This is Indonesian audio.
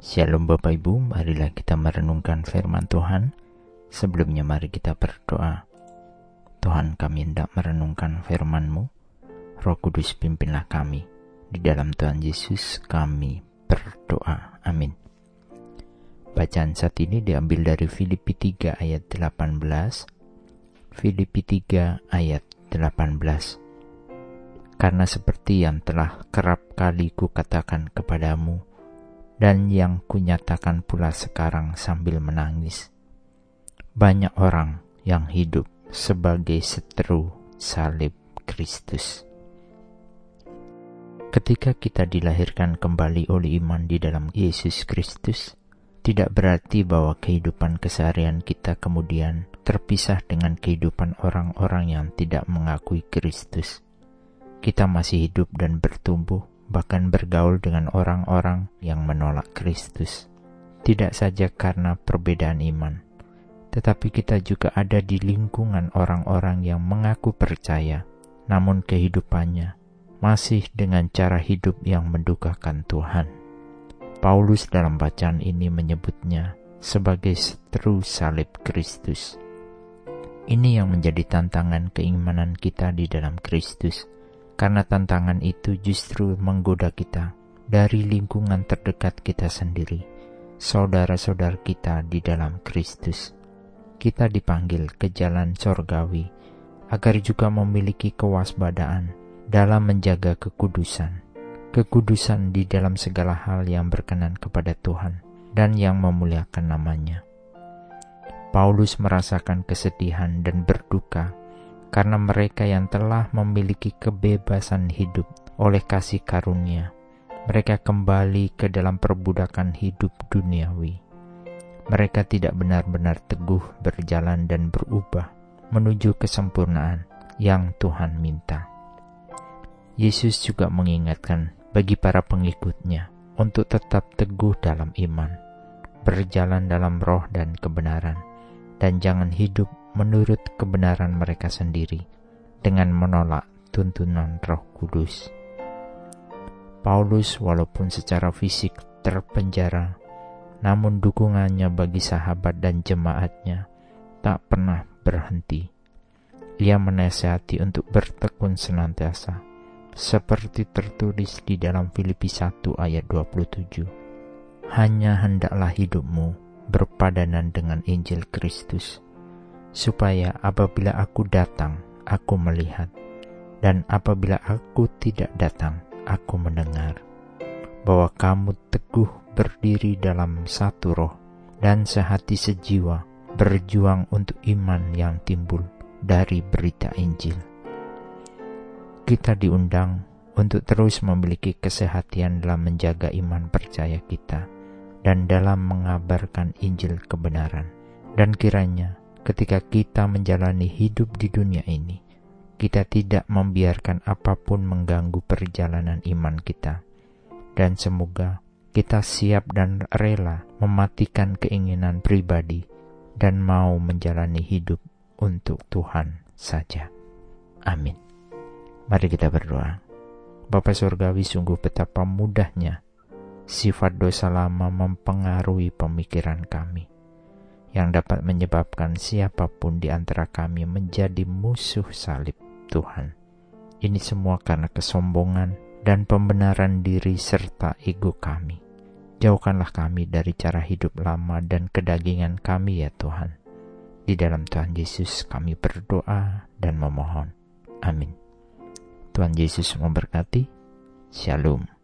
Shalom Bapak Ibu, marilah kita merenungkan firman Tuhan. Sebelumnya mari kita berdoa. Tuhan kami hendak merenungkan firman-Mu. Roh Kudus pimpinlah kami. Di dalam Tuhan Yesus kami berdoa. Amin. Bacaan saat ini diambil dari Filipi 3 ayat 18. Filipi 3 ayat 18. Karena seperti yang telah kerap kali kukatakan kepadamu, dan yang kunyatakan pula sekarang sambil menangis. Banyak orang yang hidup sebagai seteru salib Kristus. Ketika kita dilahirkan kembali oleh iman di dalam Yesus Kristus, tidak berarti bahwa kehidupan keseharian kita kemudian terpisah dengan kehidupan orang-orang yang tidak mengakui Kristus. Kita masih hidup dan bertumbuh bahkan bergaul dengan orang-orang yang menolak Kristus. Tidak saja karena perbedaan iman, tetapi kita juga ada di lingkungan orang-orang yang mengaku percaya, namun kehidupannya masih dengan cara hidup yang mendukakan Tuhan. Paulus dalam bacaan ini menyebutnya sebagai seteru salib Kristus. Ini yang menjadi tantangan keimanan kita di dalam Kristus karena tantangan itu justru menggoda kita dari lingkungan terdekat kita sendiri, saudara-saudara kita di dalam Kristus. Kita dipanggil ke jalan sorgawi agar juga memiliki kewaspadaan dalam menjaga kekudusan. Kekudusan di dalam segala hal yang berkenan kepada Tuhan dan yang memuliakan namanya. Paulus merasakan kesedihan dan berduka karena mereka yang telah memiliki kebebasan hidup oleh kasih karunia, mereka kembali ke dalam perbudakan hidup duniawi. Mereka tidak benar-benar teguh berjalan dan berubah menuju kesempurnaan yang Tuhan minta. Yesus juga mengingatkan bagi para pengikutnya untuk tetap teguh dalam iman, berjalan dalam roh dan kebenaran, dan jangan hidup menurut kebenaran mereka sendiri dengan menolak tuntunan Roh Kudus. Paulus, walaupun secara fisik terpenjara, namun dukungannya bagi sahabat dan jemaatnya tak pernah berhenti. Ia menasihati untuk bertekun senantiasa, seperti tertulis di dalam Filipi 1 ayat 27. Hanya hendaklah hidupmu berpadanan dengan Injil Kristus, supaya apabila aku datang, aku melihat, dan apabila aku tidak datang, aku mendengar, bahwa kamu teguh berdiri dalam satu roh dan sehati sejiwa berjuang untuk iman yang timbul dari berita Injil. Kita diundang untuk terus memiliki kesehatian dalam menjaga iman percaya kita dan dalam mengabarkan Injil kebenaran. Dan kiranya ketika kita menjalani hidup di dunia ini, kita tidak membiarkan apa pun mengganggu perjalanan iman kita. Dan semoga kita siap dan rela mematikan keinginan pribadi dan mau menjalani hidup untuk Tuhan saja. Amin. Mari kita berdoa. Bapa Surgawi sungguh betapa mudahnya sifat dosa lama mempengaruhi pemikiran kami yang dapat menyebabkan siapa pun di antara kami menjadi musuh salib Tuhan. Ini semua karena kesombongan dan pembenaran diri serta ego kami. Jauhkanlah kami dari cara hidup lama dan kedagingan kami ya Tuhan. Di dalam Tuhan Yesus kami berdoa dan memohon. Amin. Tuhan Yesus memberkati. Shalom.